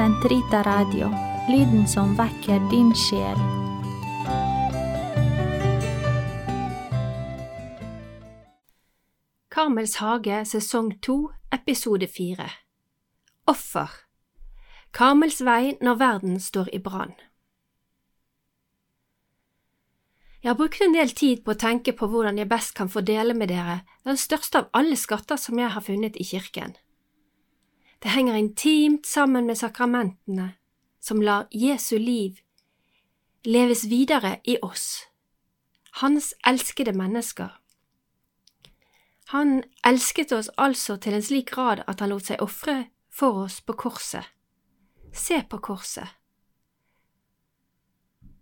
Sentrita Radio, lyden som vekker din sjel. Karmels hage sesong to episode fire Offer Karmels vei når verden står i brann Jeg har brukt en del tid på å tenke på hvordan jeg best kan få dele med dere den største av alle skatter som jeg har funnet i kirken. Det henger intimt sammen med sakramentene, som lar Jesu liv leves videre i oss, hans elskede mennesker. Han elsket oss altså til en slik grad at han lot seg ofre for oss på korset. Se på korset.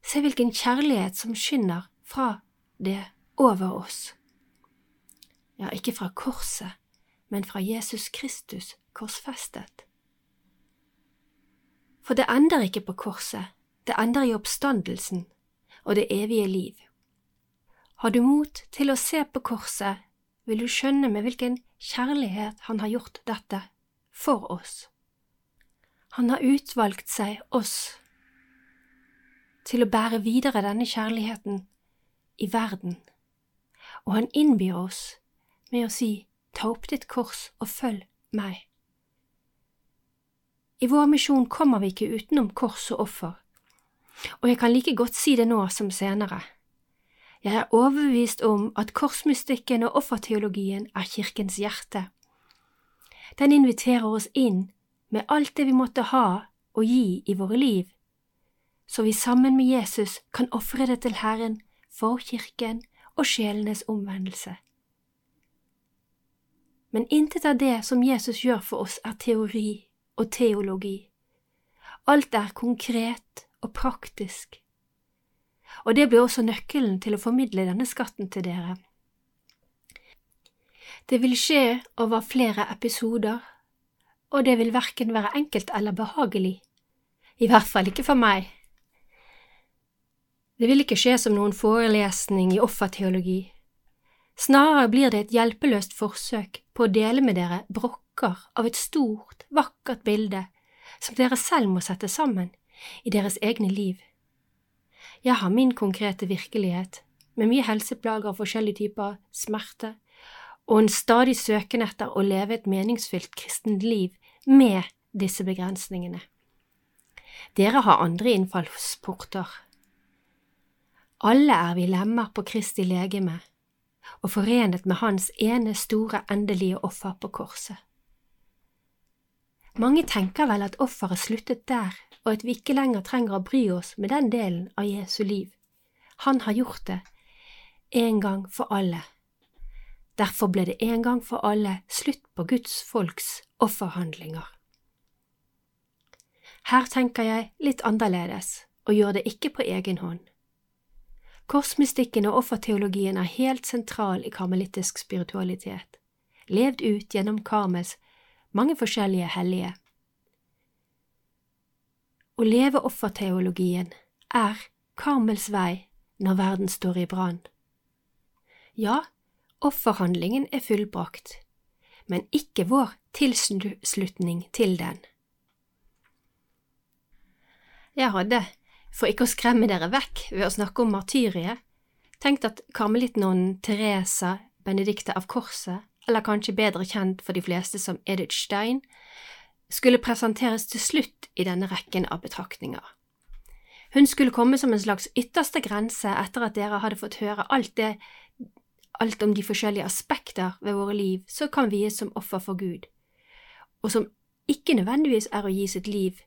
Se hvilken kjærlighet som skinner fra det over oss. Ja, ikke fra korset, men fra Jesus Kristus korsfestet. For det ender ikke på korset, det ender i oppstandelsen og det evige liv. Har du mot til å se på korset, vil du skjønne med hvilken kjærlighet han har gjort dette for oss. Han har utvalgt seg oss til å bære videre denne kjærligheten i verden, og han innbyr oss med å si ta opp ditt kors og følg meg. I vår misjon kommer vi ikke utenom kors og offer, og jeg kan like godt si det nå som senere. Jeg er overbevist om at korsmystikken og offerteologien er kirkens hjerte. Den inviterer oss inn med alt det vi måtte ha og gi i våre liv, så vi sammen med Jesus kan ofre det til Herren for kirken og sjelenes omvendelse. Men intet av det som Jesus gjør for oss, er teori og teologi. Alt er konkret og praktisk og det blir også nøkkelen til å formidle denne skatten til dere. Det vil skje over flere episoder, og det vil verken være enkelt eller behagelig, i hvert fall ikke for meg. Det vil ikke skje som noen forelesning i offerteologi, snarere blir det et hjelpeløst forsøk på å dele med dere brokker av et stort, vakkert bilde som dere selv må sette sammen i deres egne liv. Jeg har min konkrete virkelighet, med mye helseplager og forskjellige typer smerte, og en stadig søken etter å leve et meningsfylt kristent liv med disse begrensningene. Dere har andre innfallsporter. Alle er vi lemmer på Kristi legeme og forenet med Hans ene store endelige offer på korset. Mange tenker vel at offeret sluttet der, og at vi ikke lenger trenger å bry oss med den delen av Jesu liv. Han har gjort det en gang for alle. Derfor ble det en gang for alle slutt på Guds folks offerhandlinger. Her tenker jeg litt annerledes, og gjør det ikke på egen hånd. Korsmystikken og offerteologien er helt sentral i karmelittisk spiritualitet, levd ut gjennom Karmels mange forskjellige hellige. Å leve offerteologien er Karmels vei når verden står i brann. Ja, offerhandlingen er fullbrakt, men ikke vår tilslutning til den. Jeg hadde, for ikke å skremme dere vekk ved å snakke om martyriet, tenkt at karmelittnonnen Teresa Benedicte av Korset, eller kanskje bedre kjent for de fleste som Edith Stein, skulle presenteres til slutt i denne rekken av betraktninger. Hun skulle komme som en slags ytterste grense etter at dere hadde fått høre alt, det, alt om de forskjellige aspekter ved våre liv som kan vies som offer for Gud, og som ikke nødvendigvis er å gi sitt liv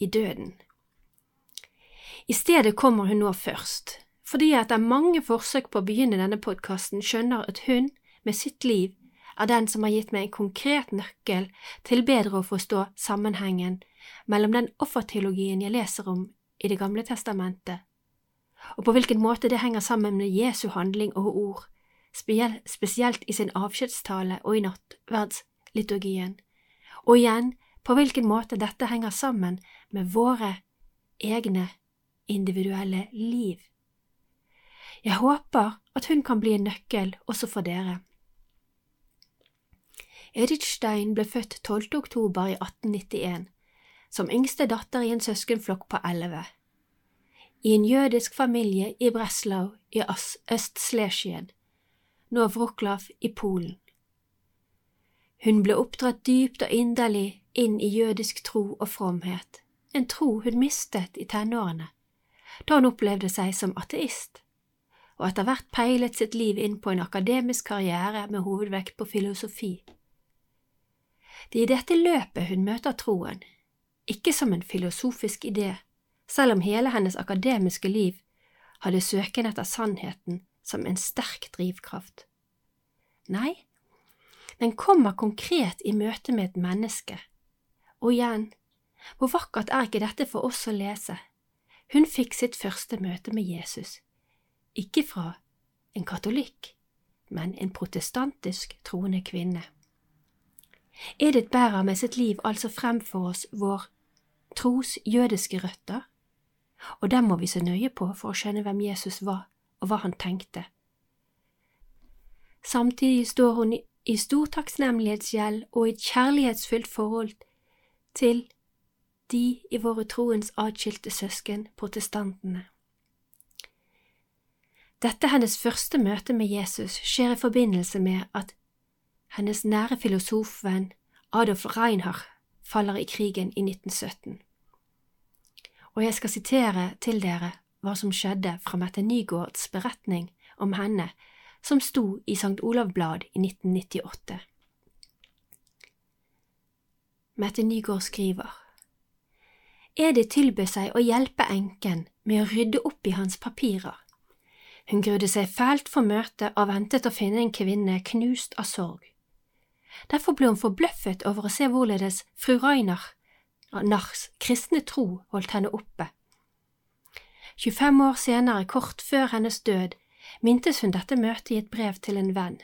i døden. I stedet kommer hun nå først, fordi etter mange forsøk på å begynne denne podkasten skjønner at hun, med sitt liv, er den som har gitt meg en konkret nøkkel til bedre å forstå sammenhengen mellom den offerteologien jeg leser om i Det gamle testamentet, og på hvilken måte det henger sammen med Jesu handling og ord, spesielt i sin avskjedstale og i nattverdsliturgien, og igjen på hvilken måte dette henger sammen med våre egne individuelle liv. Jeg håper at hun kan bli en nøkkel også for dere. Edith Stein ble født 12. oktober i 1891, som yngste datter i en søskenflokk på elleve. I en jødisk familie i Breslau i Øst-Slesien, nå Wroclaw i Polen. Hun ble oppdratt dypt og inderlig inn i jødisk tro og fromhet, en tro hun mistet i tenårene, da hun opplevde seg som ateist, og etter hvert peilet sitt liv inn på en akademisk karriere med hovedvekt på filosofi. Det er i dette løpet hun møter troen, ikke som en filosofisk idé, selv om hele hennes akademiske liv hadde søken etter sannheten som en sterk drivkraft. Nei, den kommer konkret i møte med et menneske. Og igjen, hvor vakkert er ikke dette for oss å lese? Hun fikk sitt første møte med Jesus, ikke fra en katolikk, men en protestantisk troende kvinne. Edith bærer med sitt liv altså frem for oss vår tros jødiske røtter, og dem må vi se nøye på for å skjønne hvem Jesus var og hva han tenkte. Samtidig står hun i stor takknemlighetsgjeld og i et kjærlighetsfylt forhold til de i våre troens atskilte søsken, protestantene. Dette hennes første møte med Jesus skjer i forbindelse med at hennes nære filosofvenn Adolf Reinhard faller i krigen i 1917. Og jeg skal sitere til dere hva som skjedde fra Mette Nygaards beretning om henne som sto i St. Olav Blad i 1998. Mette Nygaard skriver Edith tilbød seg å hjelpe enken med å rydde opp i hans papirer. Hun grudde seg fælt for møtet og ventet å finne en kvinne knust av sorg. Derfor ble hun forbløffet over å se hvorledes fru Rainer Nars kristne tro holdt henne oppe. 25 år senere, kort før hennes død, mintes hun dette møtet i et brev til en venn.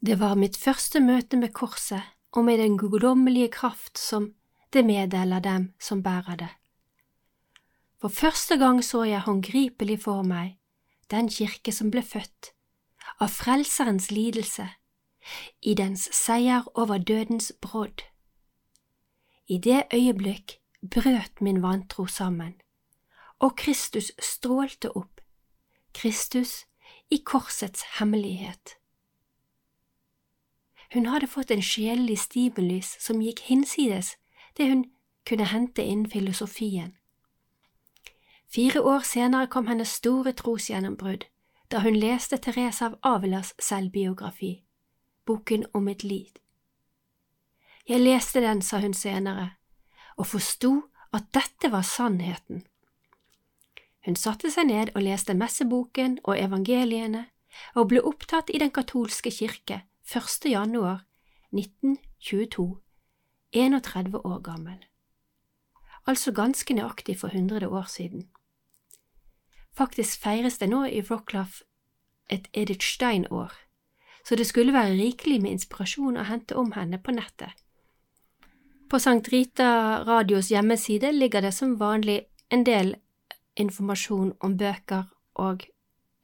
Det var mitt første møte med korset og med den guddommelige kraft som det meddeler dem som bærer det. For første gang så jeg håndgripelig for meg den kirke som ble født, av Frelserens lidelse, i dens seier over dødens brodd. I det øyeblikk brøt min vantro sammen, og Kristus strålte opp, Kristus i korsets hemmelighet. Hun hadde fått en sjelelig stimulus som gikk hinsides det hun kunne hente innen filosofien. Fire år senere kom hennes store trosgjennombrudd da hun leste Therese av Avelas selvbiografi boken om et liv. Jeg leste den, sa hun senere, og forsto at dette var sannheten. Hun satte seg ned og leste messeboken og evangeliene, og ble opptatt i Den katolske kirke 1. januar 1922, 31 år gammel. Altså ganske nøyaktig for 100 år siden. Faktisk feires det nå i Wroclaw et Edith Stein-år så det skulle være rikelig med inspirasjon å hente om henne på nettet. På Sankt Rita Radios hjemmeside ligger det som vanlig en del informasjon om bøker og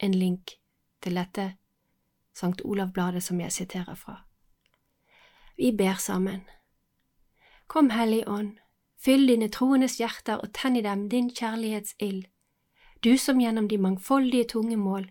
en link til dette Sankt Olav-bladet som jeg siterer fra. Vi ber sammen. Kom, Hellig Ånd, fyll dine troendes hjerter og tenn i dem din kjærlighetsild, du som gjennom de mangfoldige tungemål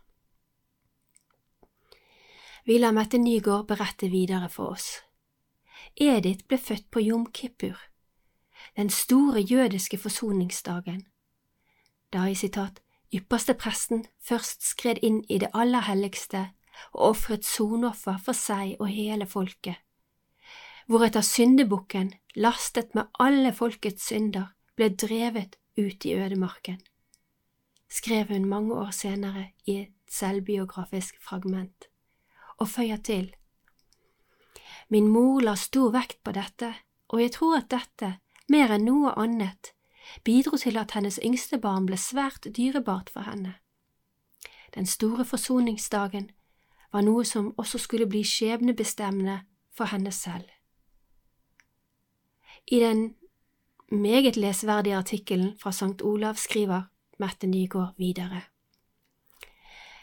Vi lar Mette Nygaard berette videre for oss. Edith ble født på Jom Kippur, den store jødiske forsoningsdagen, da i sitat ypperste presten først skred inn i det aller helligste og ofret sonoffer for seg og hele folket, hvoretter syndebukken, lastet med alle folkets synder, ble drevet ut i ødemarken, skrev hun mange år senere i et selvbiografisk fragment og føyer til. Min mor la stor vekt på dette, og jeg tror at dette, mer enn noe annet, bidro til at hennes yngste barn ble svært dyrebart for henne. Den store forsoningsdagen var noe som også skulle bli skjebnebestemmende for henne selv. I den meget lesverdige artikkelen fra St. Olav skriver Mette Nygaard videre.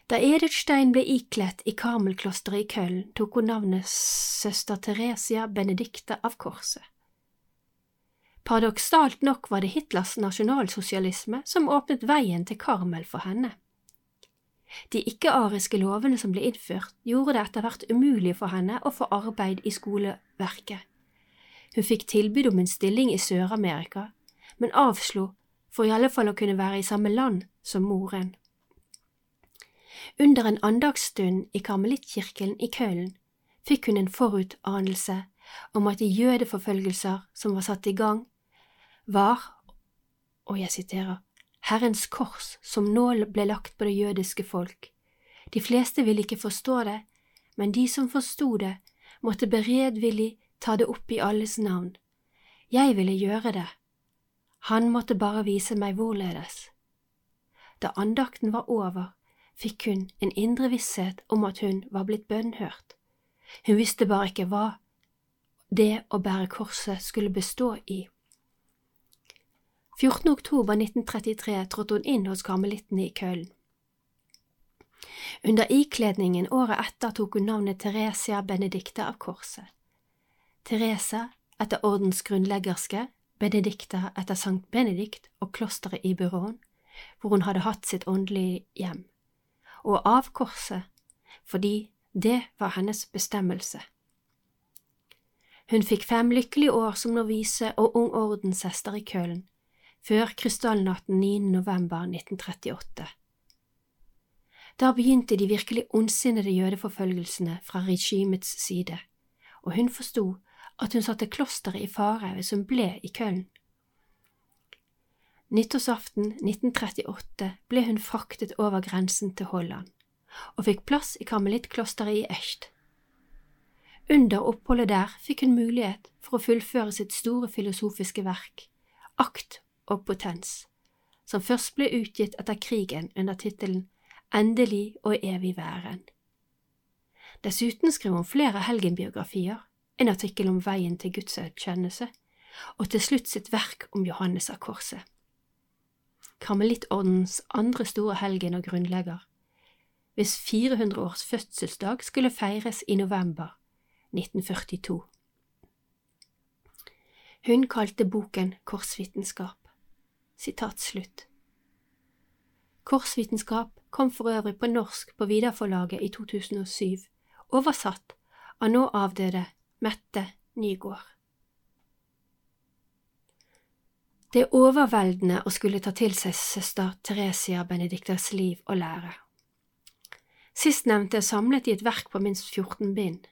Da Edith Stein ble ikledt i Karmelklosteret i Köln, tok hun navnet søster Theresia Benedicte av Korset. Paradoksalt nok var det Hitlers nasjonalsosialisme som åpnet veien til Karmel for henne. De ikke-ariske lovene som ble innført, gjorde det etter hvert umulig for henne å få arbeid i skoleverket. Hun fikk tilbud om en stilling i Sør-Amerika, men avslo for i alle fall å kunne være i samme land som moren. Under en andagsstund i karmelittkirken i Köln fikk hun en forutanelse om at de jødeforfølgelser som var satt i gang, var, og jeg siterer, Herrens kors som nå ble lagt på det jødiske folk. De fleste ville ikke forstå det, men de som forsto det, måtte beredvillig ta det opp i alles navn. Jeg ville gjøre det. Han måtte bare vise meg hvorledes. Da andakten var over, fikk hun en indre visshet om at hun var blitt bønnhørt. Hun visste bare ikke hva det å bære korset skulle bestå i. 14. oktober 1933 trådte hun inn hos karmelittene i Køln. Under ikledningen året etter tok hun navnet Theresia Benedicta av Korset. Therese etter ordens grunnleggerske, Benedicta etter Sankt Benedikt og klosteret i Buron, hvor hun hadde hatt sitt åndelige hjem, og av korset, fordi det var hennes bestemmelse. Hun fikk fem lykkelige år som novise og ung ordenshester i Köln, før krystallnatten 9. november 1938. Da begynte de virkelig ondsinnede jødeforfølgelsene fra regimets side, og hun forsto at hun satte klosteret i fare hvis hun ble i Köln. Nyttårsaften 1938 ble hun fraktet over grensen til Holland, og fikk plass i karmelittklosteret i Echt. Under oppholdet der fikk hun mulighet for å fullføre sitt store filosofiske verk, Akt og potens, som først ble utgitt etter krigen under tittelen Endelig og evig væren. Dessuten skrev hun flere helgenbiografier, en artikkel om veien til Guds erkjennelse, og til slutt sitt verk om Johannes av Korset. Karmelittordens andre store helgen og grunnlegger, hvis 400 års fødselsdag skulle feires i november 1942. Hun kalte boken Korsvitenskap. Sitat slutt. Korsvitenskap kom for øvrig på norsk på Vidarforlaget i 2007, oversatt av nå avdøde Mette Nygård. Det er overveldende å skulle ta til seg søster Teresia Benedictas liv og lære. Sistnevnte er samlet i et verk på minst 14 bind.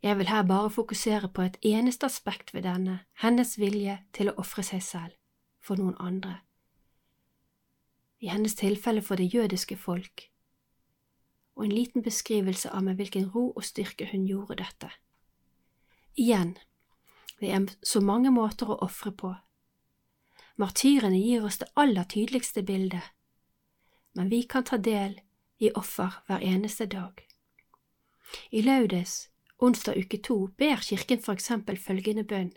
Jeg vil her bare fokusere på et eneste aspekt ved denne, hennes vilje til å ofre seg selv for noen andre. I hennes tilfelle for det jødiske folk, og en liten beskrivelse av med hvilken ro og styrke hun gjorde dette. Igjen, det er så mange måter å ofre på. Martyrene gir oss det aller tydeligste bildet, men vi kan ta del i offer hver eneste dag. I Laudes, onsdag uke to, ber kirken for eksempel følgende bønn.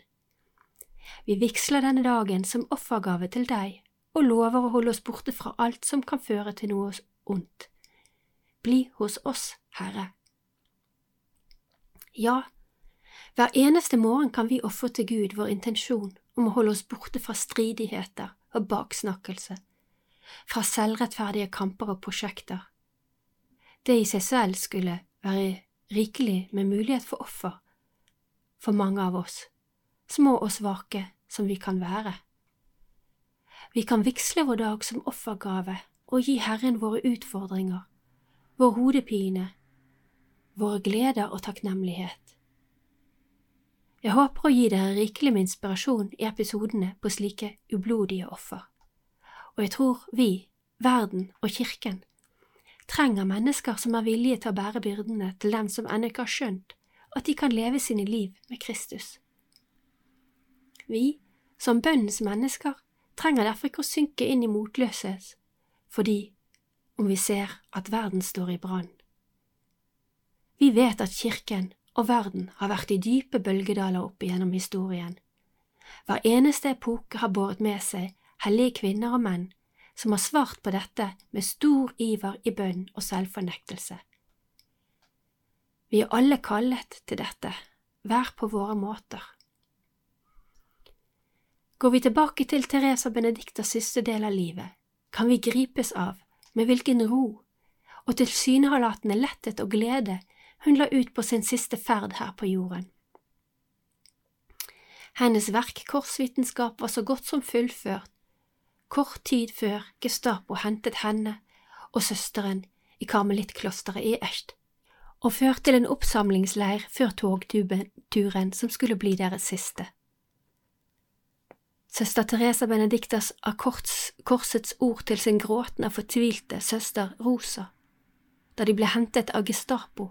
Vi vigsler denne dagen som offergave til deg og lover å holde oss borte fra alt som kan føre til noe ondt. Bli hos oss, Herre. Ja, hver eneste morgen kan vi ofre til Gud vår intensjon om å holde oss borte fra stridigheter og baksnakkelse, fra selvrettferdige kamper og prosjekter. Det i seg selv skulle være rikelig med mulighet for offer for mange av oss små og svake som vi kan være. Vi kan vigsle vår dag som offergave og gi Herren våre utfordringer, vår hodepine, våre gleder og takknemlighet. Jeg håper å gi dere rikelig med inspirasjon i episodene på slike ublodige offer, og jeg tror vi, verden og kirken, trenger mennesker som er villige til å bære byrdene til dem som ennå ikke har skjønt at de kan leve sine liv med Kristus. Vi, som bønnens mennesker, trenger derfor ikke å synke inn i motløshet, fordi om vi ser at verden står i brann. Vi vet at kirken og verden har vært i dype bølgedaler opp igjennom historien. Hver eneste epoke har båret med seg hellige kvinner og menn som har svart på dette med stor iver i bønn og selvfornektelse. Vi er alle kallet til dette, hver på våre måter. Går vi tilbake til Teresa Benedictas siste del av livet, kan vi gripes av med hvilken ro og tilsynelatende letthet og glede hun la ut på sin siste ferd her på jorden. Hennes verk Korsvitenskap var så godt som fullført kort tid før Gestapo hentet henne og søsteren i karmelittklosteret i Echt, og ført til en oppsamlingsleir før togturen som skulle bli deres siste. Søster Teresa Benedictas av korsets ord til sin gråtende og fortvilte søster Rosa, da de ble hentet av Gestapo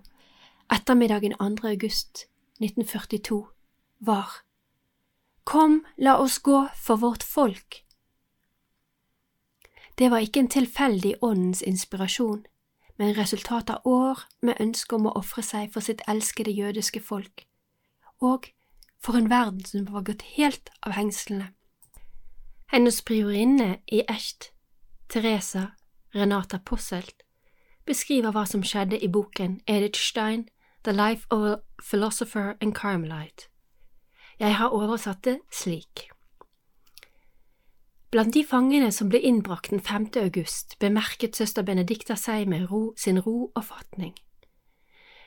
ettermiddagen 2. august 1942, var Kom, la oss gå for vårt folk det var ikke en tilfeldig åndens inspirasjon, men resultat av år med ønske om å ofre seg for sitt elskede jødiske folk, og for en verden som var gått helt av hengslene. Hennes priorinne i Echt, Teresa Renata Posselt, beskriver hva som skjedde i boken Edith Stein, The Life of a Philosopher and Carmelite. Jeg har oversatt det slik. Blant de fangene som ble innbrakt den 5. august, bemerket søster Benedicta seg med ro, sin ro og fatning.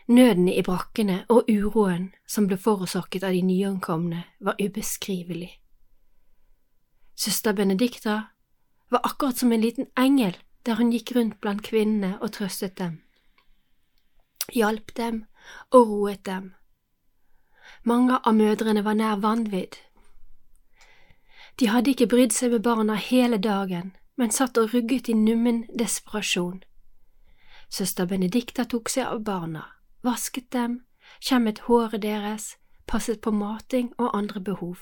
Nøden i brakkene og uroen som ble forårsaket av de nyankomne, var ubeskrivelig. Søster Benedicta var akkurat som en liten engel der hun gikk rundt blant kvinnene og trøstet dem, hjalp dem og roet dem. Mange av mødrene var nær vanvidd, de hadde ikke brydd seg med barna hele dagen, men satt og rugget i nummen desperasjon. Søster Benedicta tok seg av barna, vasket dem, kjemmet håret deres, passet på mating og andre behov.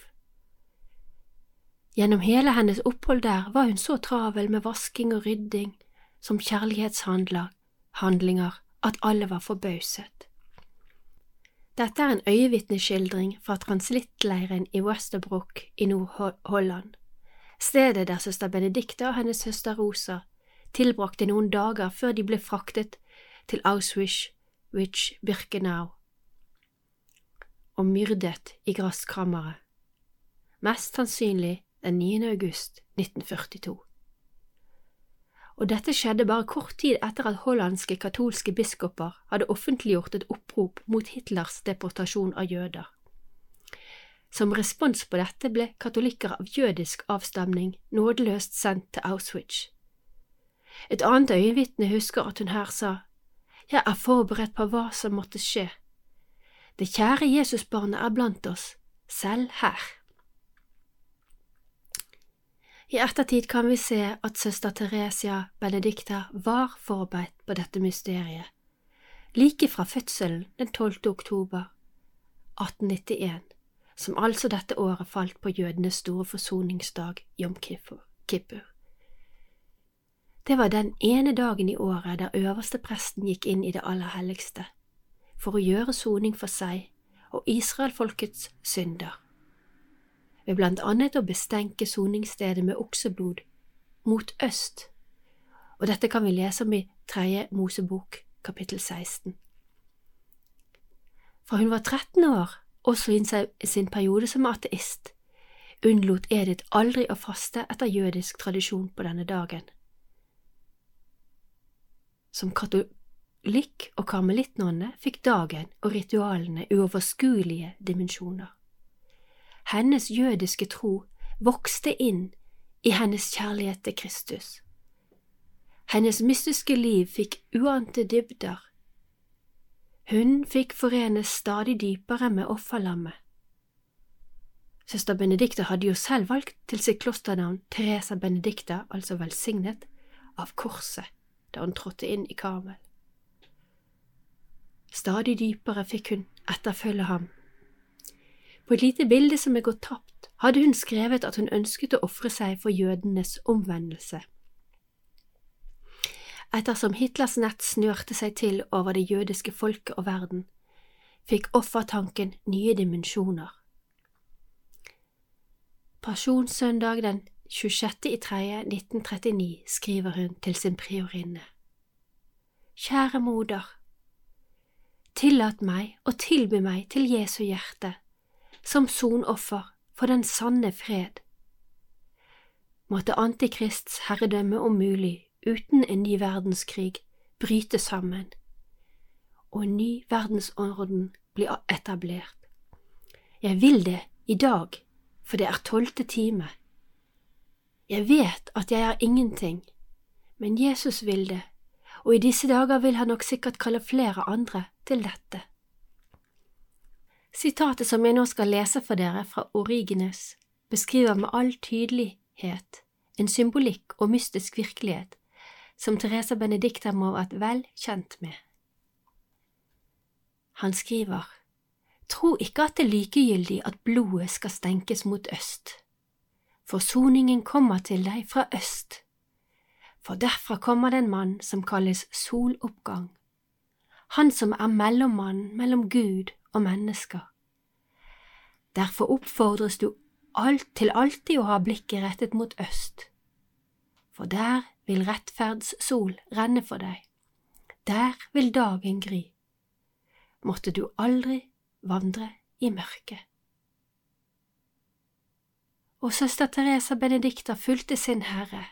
Gjennom hele hennes opphold der var hun så travel med vasking og rydding som kjærlighetshandlinger at alle var forbauset. Dette er en øyevitneskildring fra translittleiren i Westerbrook i Nord-Holland, stedet der søster Benedicte og hennes søster Rosa tilbrakte noen dager før de ble fraktet til Auschwitz-Birkenau og myrdet i grasskammeret, mest sannsynlig den 9. august 1942 og dette skjedde bare kort tid etter at hollandske katolske biskoper hadde offentliggjort et opprop mot Hitlers deportasjon av jøder. Som respons på dette ble katolikker av jødisk avstamning nådeløst sendt til Auschwitz. Et annet øyenvitne husker at hun her sa, Jeg er forberedt på hva som måtte skje. Det kjære Jesusbarnet er blant oss, selv her. I ettertid kan vi se at søster Teresia Benedicta var forberedt på dette mysteriet, like fra fødselen den 12. oktober 1891, som altså dette året falt på jødenes store forsoningsdag, Jom Kippur. Det var den ene dagen i året der øverste presten gikk inn i det aller helligste, for å gjøre soning for seg og israelfolkets synder ved blant annet å bestenke soningsstedet med okseblod mot øst, og dette kan vi lese om i Tredje Mosebok kapittel 16. Fra hun var 13 år, også i sin periode som ateist, unnlot Edith aldri å faste etter jødisk tradisjon på denne dagen. Som katolikk og karmelittnonne fikk dagen og ritualene uoverskuelige dimensjoner. Hennes jødiske tro vokste inn i hennes kjærlighet til Kristus. Hennes mystiske liv fikk uante dybder. Hun fikk forenes stadig dypere med offerlammet. Søster Benedicte hadde jo selv valgt til sitt klosternavn Teresa Benedicta, altså velsignet, av korset da hun trådte inn i Karmel. Stadig dypere fikk hun etterfølge ham På et lite bilde som er gått tapt, hadde hun skrevet at hun ønsket å ofre seg for jødenes omvendelse. Ettersom Hitlers nett snørte seg til over det jødiske folket og verden, fikk offertanken nye dimensjoner. Pasjonssøndag den 26. i 3. 1939 skriver hun til sin priorinne. Kjære moder, tillat meg å tilby meg til Jesu hjerte som sonoffer for den sanne fred. Måtte Antikrists herredømme om mulig uten en ny verdenskrig bryte sammen, og en ny verdensorden bli etablert. Jeg vil det i dag, for det er tolvte time. Jeg vet at jeg er ingenting, men Jesus vil det, og i disse dager vil han nok sikkert kalle flere andre til dette. Sitatet som jeg nå skal lese for dere fra Origenes, beskriver med all tydelighet en symbolikk og mystisk virkelighet som Teresa Benedicta må ha vært vel kjent med. Han skriver, Tro ikke at det er likegyldig at blodet skal stenkes mot øst. Forsoningen kommer til deg fra øst, for derfra kommer det en mann som kalles soloppgang, han som er mellommann mellom Gud og mennesker. Derfor oppfordres du alt til alltid å ha blikket rettet mot øst, for der vil rettferds sol renne for deg, der vil dagen gry. Måtte du aldri vandre i mørket. Og søster Teresa Benedicta fulgte sin Herre.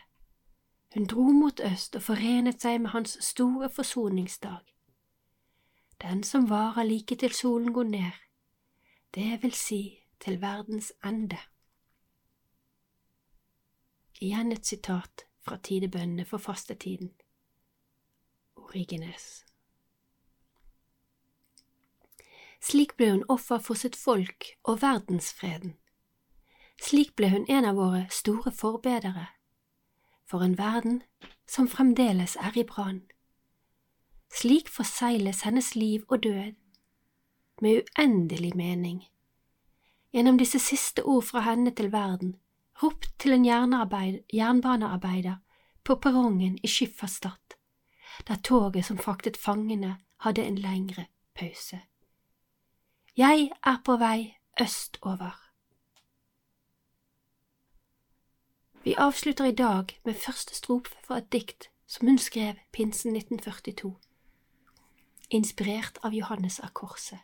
Hun dro mot øst og forenet seg med hans store forsoningsdag. Den som varer like til solen går ned, det vil si til verdens ende. Igjen et sitat fra tidebønnene for fastetiden. Origenes. Slik ble hun offer for sitt folk og verdensfreden. Slik ble hun en av våre store forbedere, for en verden som fremdeles er i brann. Slik forsegles hennes liv og død, med uendelig mening. Gjennom disse siste ord fra henne til verden ropt til en jernbanearbeider på perrongen i Skipperstad, der toget som fraktet fangene, hadde en lengre pause. Jeg er på vei østover. Vi avslutter i dag med første strofe fra et dikt som hun skrev pinsen 1942, inspirert av Johannes av Korset.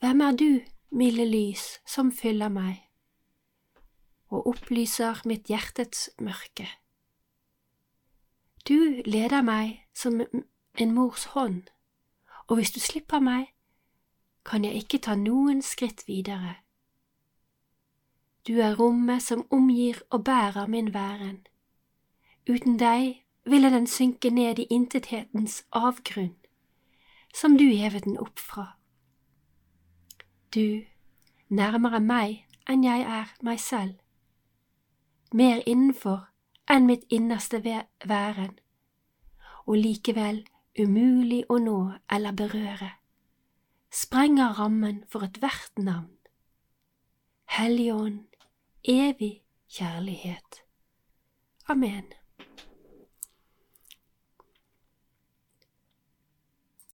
Hvem er du, milde lys, som fyller meg? og opplyser mitt hjertets mørke. Du leder meg som en mors hånd, og hvis du slipper meg, kan jeg ikke ta noen skritt videre. Du er rommet som omgir og bærer min væren. Uten deg ville den synke ned i intethetens avgrunn, som du hevet den opp fra. Du, nærmere meg enn jeg er meg selv mer innenfor enn mitt innerste væren, og likevel umulig å nå eller berøre, sprenger rammen for ethvert navn. Helligånd, evig kjærlighet. Amen.